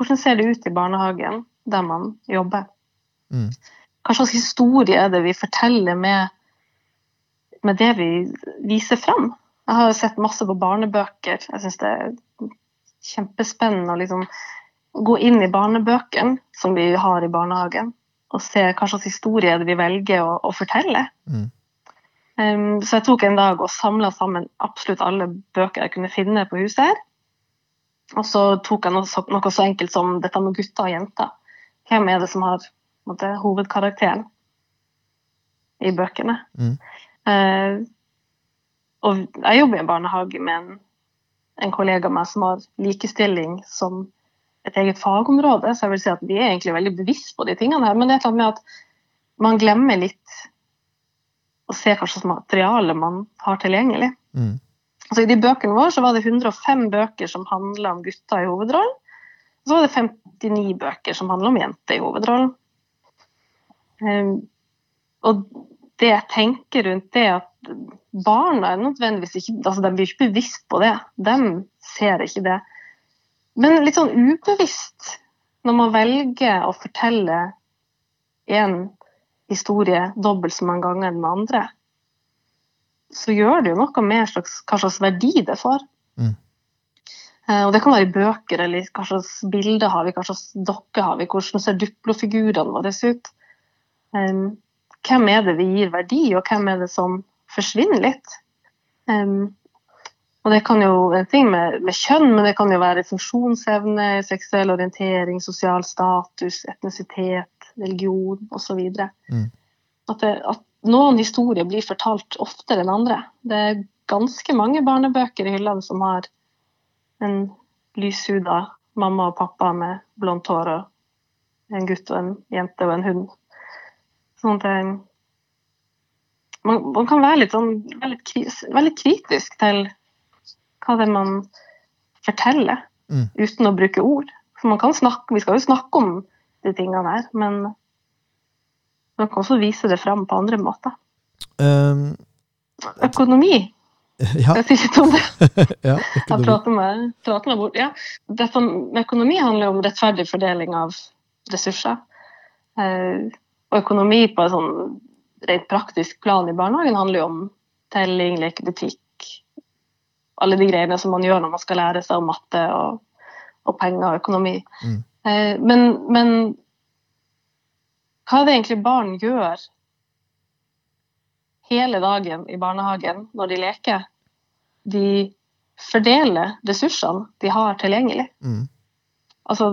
Hvordan ser det ut i barnehagen der man jobber? Mm. Hva slags historie er det vi forteller med, med det vi viser fram? Jeg har sett masse på barnebøker. Jeg syns det er kjempespennende å liksom gå inn i barnebøkene som vi har i barnehagen, og se hva slags historie vi velger å, å fortelle. Mm. Um, så jeg tok en dag og samla sammen absolutt alle bøker jeg kunne finne på huset her. Og så tok jeg noe, så- noe så enkelt som dette med gutter og jenter. Hvem er det som har måtte, hovedkarakteren i bøkene? Mm. Eh, og jeg jobber i en barnehage med en, en kollega av meg som har likestilling som et eget fagområde, så jeg vil si at vi er egentlig veldig bevisst på de tingene her. Men det er et eller annet med at man glemmer litt å se hva slags materiale man har tilgjengelig. Mm. Så I de bøkene våre så var det 105 bøker som handla om gutter i hovedrollen. Og så var det 59 bøker som handla om jenter i hovedrollen. Um, og det jeg tenker rundt det, at barna er nødvendigvis ikke altså De blir ikke bevisst på det. De ser ikke det. Men litt sånn ubevisst, når man velger å fortelle en historie dobbelt så mange ganger enn den andre, så gjør det jo noe med slags, hva slags verdi det får. Mm. Eh, og det kan være i bøker, eller hva slags bilder har vi, hva slags dokker har vi, hvordan ser duplofigurene våre ut. Um, hvem er det vi gir verdi, og hvem er det som forsvinner litt? Um, og det kan jo en ting med, med kjønn, men det kan jo være funksjonsevne, seksuell orientering, sosial status, etnisitet, religion osv. Mm. At, det- at noen historier blir fortalt oftere enn andre. Det er ganske mange barnebøker i hyllene som har en lyshuda mamma og pappa med blondt hår og en gutt og en jente og en hund. Sånn at man, man, kan være litt, sånn, være litt, kris, være litt kritisk til hva det er man forteller, Mm. uten å bruke ord. For man kan snakke, Vi skal jo snakke om de tingene her, men man kan også vise det fram på andre måter. Um, Økonomi, ja, jeg sier ikke om det. ja, Jeg prater meg, prater meg bort. Ja, dette økonomi handler om rettferdig fordeling av ressurser. Eh, og økonomi på et sånn rent praktisk plan i barnehagen handler jo om telling, lekebutikk, alle de greiene som man gjør når man skal lære seg om matte og, og penger og økonomi. Mm. Eh, men, men hva er det egentlig barn gjør hele dagen i barnehagen når de leker? De fordeler ressursene de har tilgjengelig. Mm. Altså,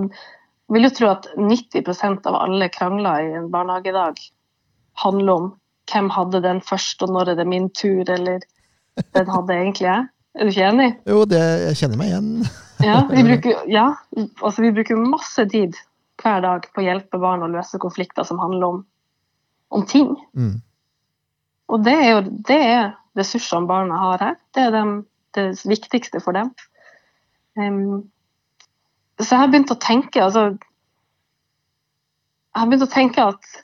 jeg vil jo tro at 90% av alle krangler i en barnehagedag handler om hvem hadde den først, og når er det min tur, eller den hadde egentlig jeg. Er du ikke enig? Jo, det, jeg kjenner meg igjen. Ja, vi bruker, ja, altså vi bruker masse tid hver dag på å hjelpe barn å løse konflikter som handler om, om ting. Mm. Og det er jo det er ressursene barna har her. Det er dem, det viktigste for dem. Em, så jeg har begynt å tenke altså, Jeg har begynt å tenke at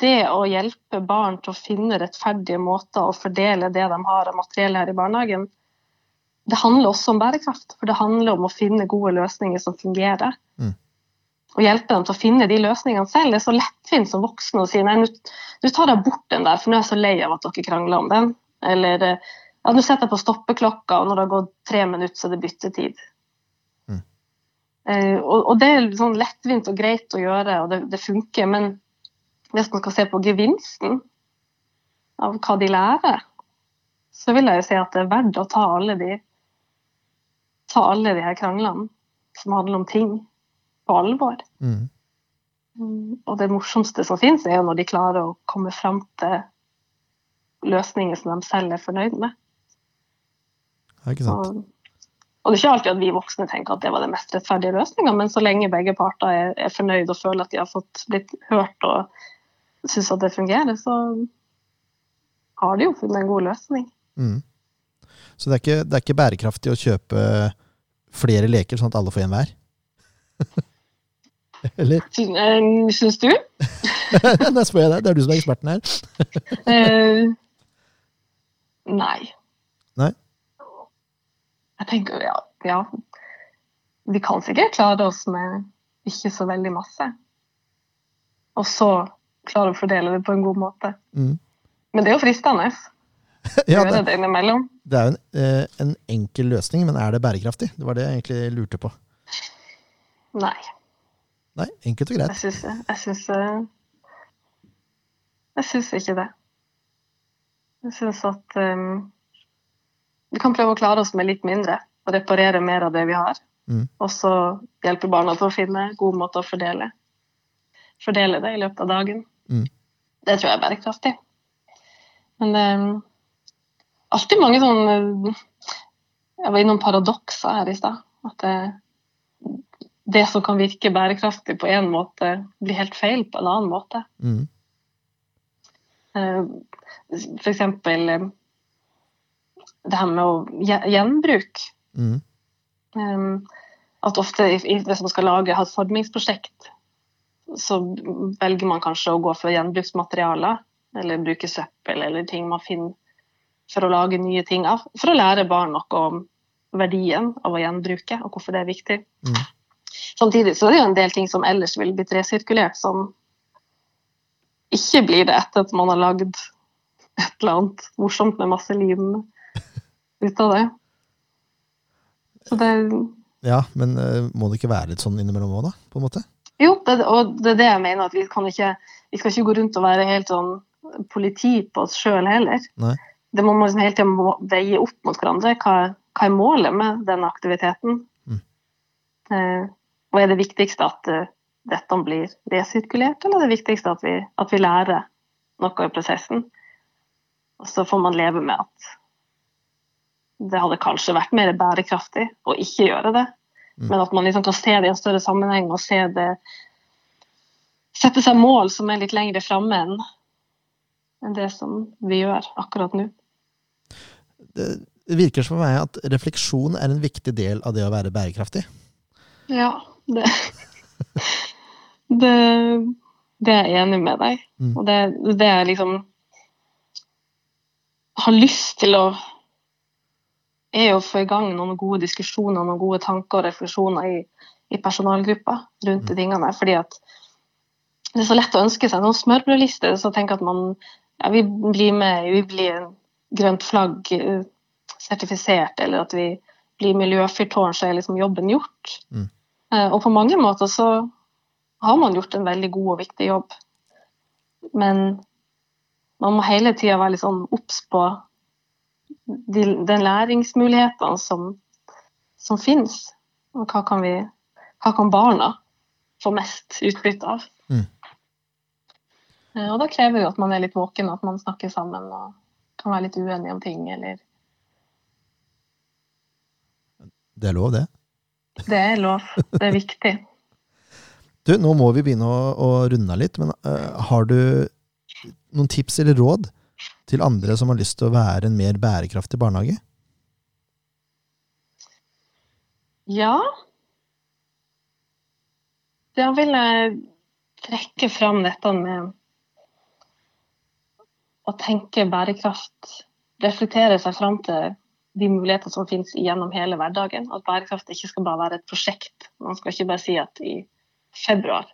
det å hjelpe barn til å finne rettferdige måter å fordele det de har av materiell her i barnehagen, det handler også om bærekraft. For det handler om å finne gode løsninger som fungerer. Mm. Og hjelpe dem til å finne de løsningene selv. Det er så lettvint som voksne å si nei, nå tar jeg bort den der, for nå er jeg så lei av at dere krangler om den. Eller ja, nå setter jeg på stoppeklokka, og når det har gått tre minutter, så er det byttetid. Eh, og, og det er sånn lettvint og greit å gjøre, og det, det funker. Men hvis man skal se på gevinsten av hva de lærer, så vil jeg jo si at det er verdt å ta alle de ta alle de her kranglene som handler om ting, på alvor. Mm. Mm, Og det morsomste som finnes, er jo når de klarer å komme fram til løsninger som de selv er fornøyd med. Det er ikke sant. Og, og det er ikke alltid at vi voksne tenker at det var den mest rettferdige løsninga, men så lenge begge parter er, er fornøyd og føler at de har fått blitt hørt og syns at det fungerer, så har de jo funnet en god løsning. Mm. Så det er, ikke, det er ikke bærekraftig å kjøpe flere leker, sånn at alle får en hver? Eller? Eh, Syns du? da spør jeg deg, det er du som er eksperten her. Eh, nei. Nei? Jeg tenker ja, ja. Vi kan sikkert klare oss med ikke så veldig masse. Og så klare å fordele det på en god måte. Mm. Men det er jo fristende Ja, det, det det er jo en, eh, en enkel løsning, men er det bærekraftig? Det var det jeg egentlig lurte på. Nei, Nei, enkelt og greit. jeg syns Jeg syns ikke det. Jeg syns at um, vi kan prøve å klare oss med litt mindre og reparere mer av det vi har. Mm. Og så hjelpe barna til å finne gode måter å fordele, fordele det i løpet av dagen. Mm. Det tror jeg er bærekraftig. Men det er alltid mange sånne Jeg var innom paradokser her i stad. At det, det som kan virke bærekraftig på én måte, blir helt feil på en annen måte. Mm. Eh, For eksempel eh, det her med å gje- gjenbruk. Mm. Um, at ofte i- i- hvis man skal lage et formingsprosjekt, så velger man kanskje å gå for gjenbruksmaterialer, eller bruke søppel eller ting man finner for å lage nye ting av. For å lære barn noe om verdien av å gjenbruke, og hvorfor det er viktig. Mm. Samtidig så er det jo en del ting som ellers ville blitt resirkulert, som ikke blir det etter at man har lagd et eller annet morsomt med masse lim ut av det. Så det Ja, men eh, må det ikke være litt sånn innimellom òg, da? På en måte? Jo, det, og det er det jeg mener. at Vi kan ikke, vi skal ikke gå rundt og være helt sånn politi på oss sjøl heller. Nei. Det må man liksom hele tida veie opp mot hverandre. Hva, hva er målet med den aktiviteten? Mm. Eh, og er det viktigste at eh, dette blir resirkulert, eller er det viktigste at vi, at vi lærer noe i prosessen? Og så får man leve med at det hadde kanskje vært mer bærekraftig å ikke gjøre det. Mm. Men at man liksom kan se det i en større sammenheng og se det Sette seg mål som er litt lengre framme enn enn det som vi gjør akkurat nå. Det virker som for meg at refleksjon er en viktig del av det å være bærekraftig. Ja, det Det, det er jeg enig med deg Mm. Og det, det er liksom har lyst til å er å få i gang noen gode diskusjoner, noen gode tanker og refleksjoner i, i personalgruppa rundt de tingene. Fordi at det er så lett å ønske seg noen smørbrødlister. så tenke at man ja, vi blir med, vi blir en grønt flagg eh, sertifisert, eller at vi blir miljøfyrtårn, så er liksom jobben gjort. Mm. Eh, og på mange måter så har man gjort en veldig god og viktig jobb. Men man må hele tida være litt sånn obs på de, den læringsmulighetene som, som finnes. Og hva kan, vi, hva kan barna få mest utbytte av? Mm. Eh, Og da krever det at man er litt våken, at man snakker sammen og kan være litt uenig om ting, eller Det er lov, det. Det er lov. Det er viktig. Du, nå må vi begynne å, å runde av litt, men uh, har du noen tips eller råd til andre som har lyst til å være en mer bærekraftig barnehage? Ja. Da vil jeg trekke fram dette med å tenke bærekraft. Reflektere seg fram til de mulighetene som finnes gjennom hele hverdagen. At bærekraft ikke skal bare være et prosjekt. Man skal ikke bare si at i februar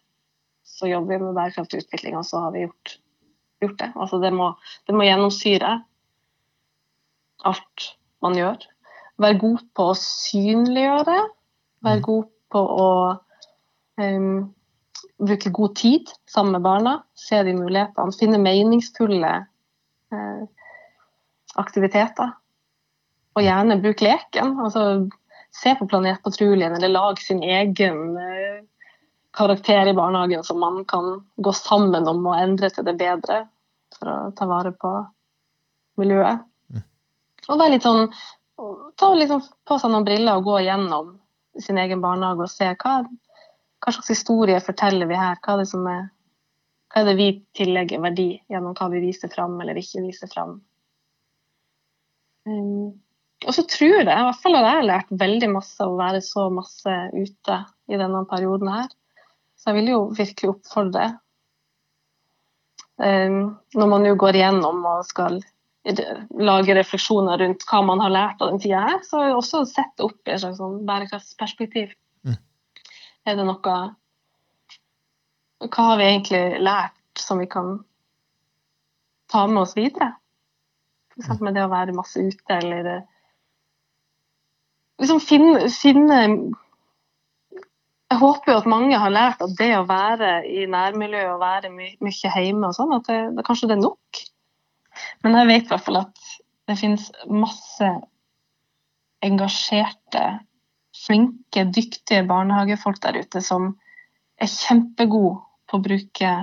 så jobber vi med bærekraftig utvikling, og så har vi gjort, gjort det. Altså det må, det må gjennomsyre alt man gjør. Være god på å synliggjøre. Være Mm. god på å um, bruke god tid sammen med barna. Se de mulighetene. Finne meningsfulle uh, aktiviteter. Og gjerne bruke leken. Altså, se på Planetpatruljen, eller lag sin egen eh, karakter i barnehagen som man kan gå sammen om å endre til det bedre for å ta vare på miljøet. Mm. Og være litt sånn Ta liksom på seg noen briller og gå gjennom sin egen barnehage og se hva, hva slags historie forteller vi her. Hva er er hva er det vi tillegger verdi gjennom hva vi viser fram eller ikke viser fram. Um, og så tror jeg, i hvert fall har jeg lært veldig masse å være så masse ute i denne perioden her. Så jeg vil jo virkelig oppfordre Når man jo går igjennom og skal lage refleksjoner rundt hva man har lært av den tida her, så er det også å sette opp i et slags sånn bærekraftsperspektiv. Mm. Er det noe Hva har vi egentlig lært som vi kan ta med oss videre? F.eks. med det å være masse ute, eller eh, liksom finne, finne Jeg håper jo at mange har lært at det å være i nærmiljøet og være my mye hjemme og sånn, at det, det, kanskje det er nok. Men jeg vet i hvert fall at det finnes masse engasjerte, flinke, dyktige barnehagefolk der ute som er kjempegode på å bruke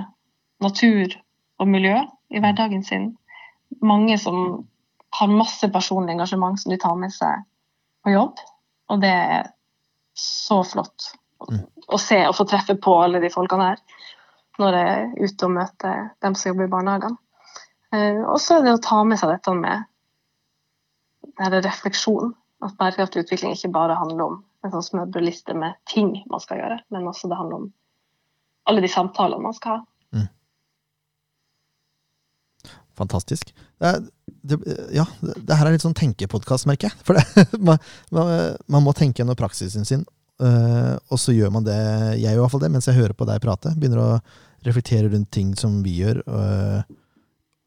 natur og miljø i hverdagen sin. Mange som har masse personlig engasjement som de tar med seg på jobb. Og det er så flott. Å se og få treffe på alle de folkene her når jeg er ute og møter dem som jobber i barnehagene. Eh, og så er det å ta med seg dette med denne refleksjon. At bærekraftig utvikling ikke bare handler om en sånn smørbrødliste med ting man skal gjøre, men også det handler om alle de samtalene man skal ha. Fantastisk. Det det, ja, det her er litt sånn tenkepodkast, merker jeg. For det, man, man, man må tenke gjennom praksisen sin, øh, og så gjør man det, jeg gjør i hvert fall det, mens jeg hører på deg prate. Begynner å reflektere rundt ting som vi gjør, uh,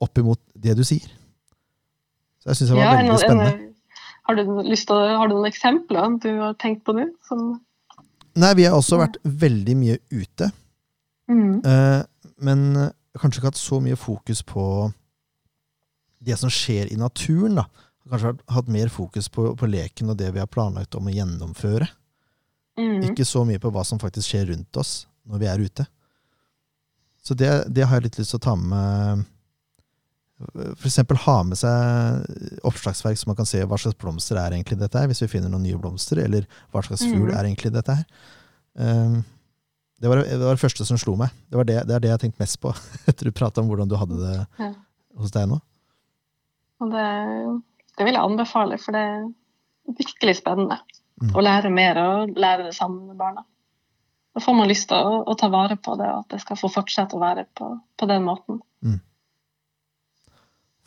opp imot det du sier. Så jeg syns det var Ja, veldig en- spennende. en- har, du lyst til, å- har du noen eksempler du har tenkt på nå? Som, Nei, vi har også vært veldig mye ute. mm, Uh, men kanskje ikke hatt så mye fokus på det som skjer i naturen. da. Kanskje hatt mer fokus på, på leken og det vi har planlagt om å gjennomføre. Mm, Ikke så mye på hva som faktisk skjer rundt oss når vi er ute. Så det, det har jeg litt lyst til å ta med f.eks. ha med seg oppslagsverk så man kan se hva slags blomster er egentlig dette her, hvis vi finner noen nye blomster, eller hva slags fugl Mhm. er egentlig dette her. Um, det, var, det var det første som slo meg. Det, var det, det er det jeg har tenkt mest på etter du prata om hvordan du hadde det Ja. hos deg nå. Og det, det vil jeg anbefale, for det er virkelig spennende Mm. Og lære mer og lære det sammen med barna. Da får man lyst til å, å ta vare på det, og at det skal få fortsette å være på, på den måten.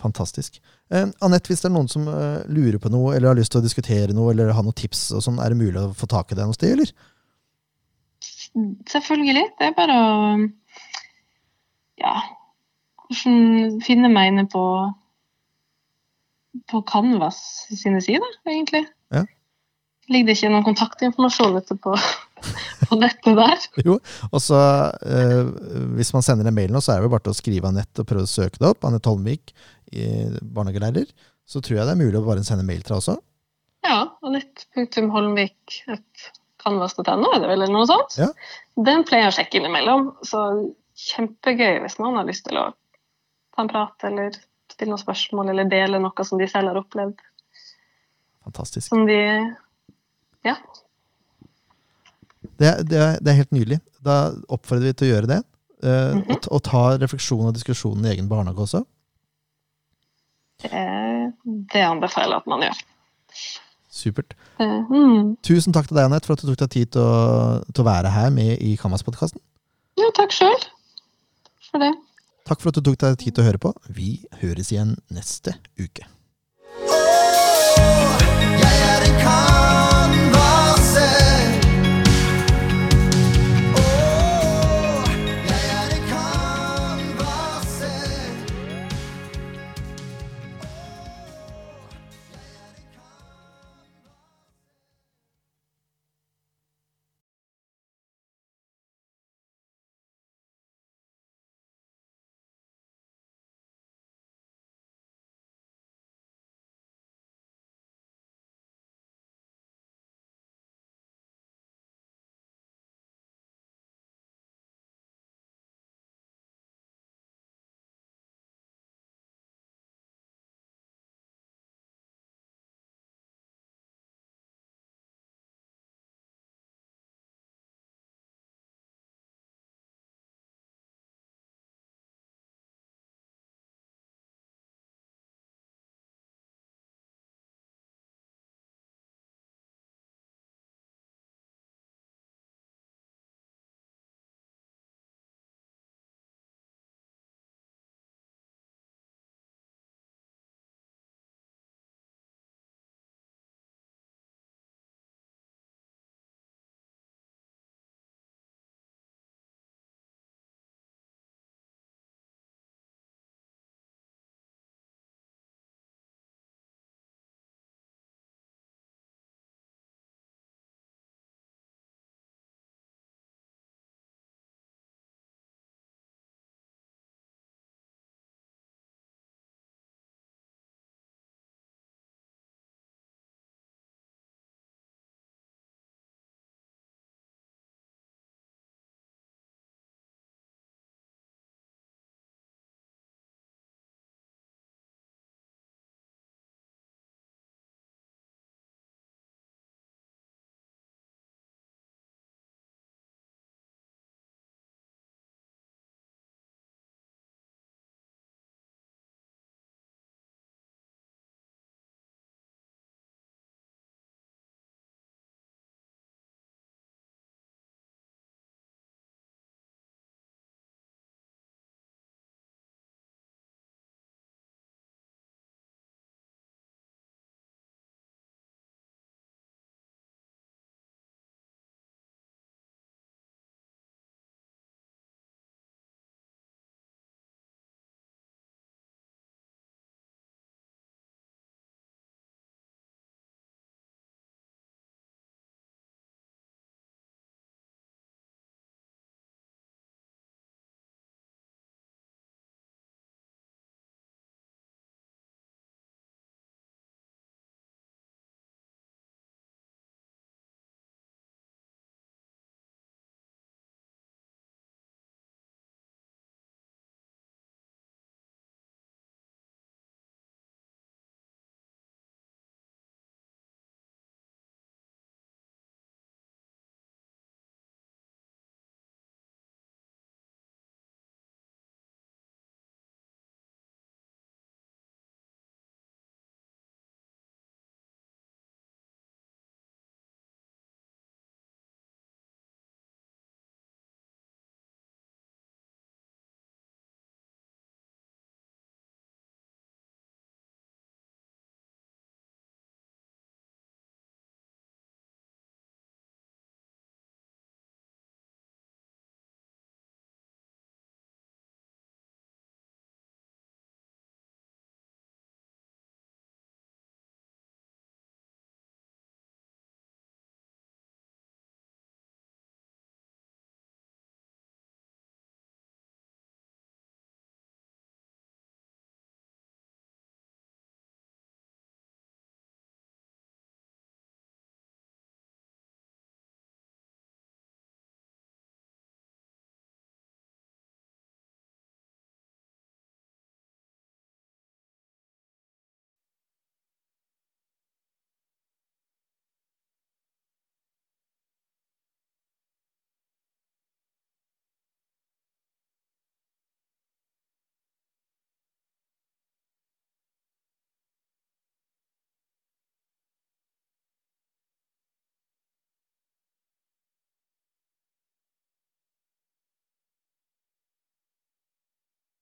Fantastisk. Eh, Anette, hvis det er noen som eh, lurer på noe, eller har lyst til å diskutere noe, eller har noen tips, og sånn, er det mulig å få tak i det noe sted, eller? Selvfølgelig. Det er bare å Ja, hvordan finne meg inne på på Canvas sine sider, egentlig. Ja. Ligger det ikke noen kontaktinformasjon ute på, på nettet der? Jo, og så eh, Hvis man sender en mail nå, så er det jo bare til å skrive Anette og prøve å søke det opp. Anette Holmvik, i barnehagelærer. Så tror jeg det er mulig å bare sende mail til deg også. Ja, anette.holmvik.canvas.no er det vel, eller noe sånt? Ja. Den pleier jeg å sjekke innimellom, så kjempegøy hvis noen har lyst til å ta en prat eller stille noen spørsmål eller dele noe som de selv har opplevd. Fantastisk. Som de Ja. Det, det, det er helt nydelig. Da oppfordrer vi til å gjøre det. eh, -hmm. og, og ta refleksjon og diskusjonen i egen barnehage også. Det, det anbefaler jeg at man gjør. Supert. Mm. Tusen takk til deg, Anette, for at du tok deg tid til å, til å være her med i Kammas-podkasten. Jo, takk sjøl for det. Takk for at du tok deg tid til å høre på. Vi høres igjen neste uke. Oh,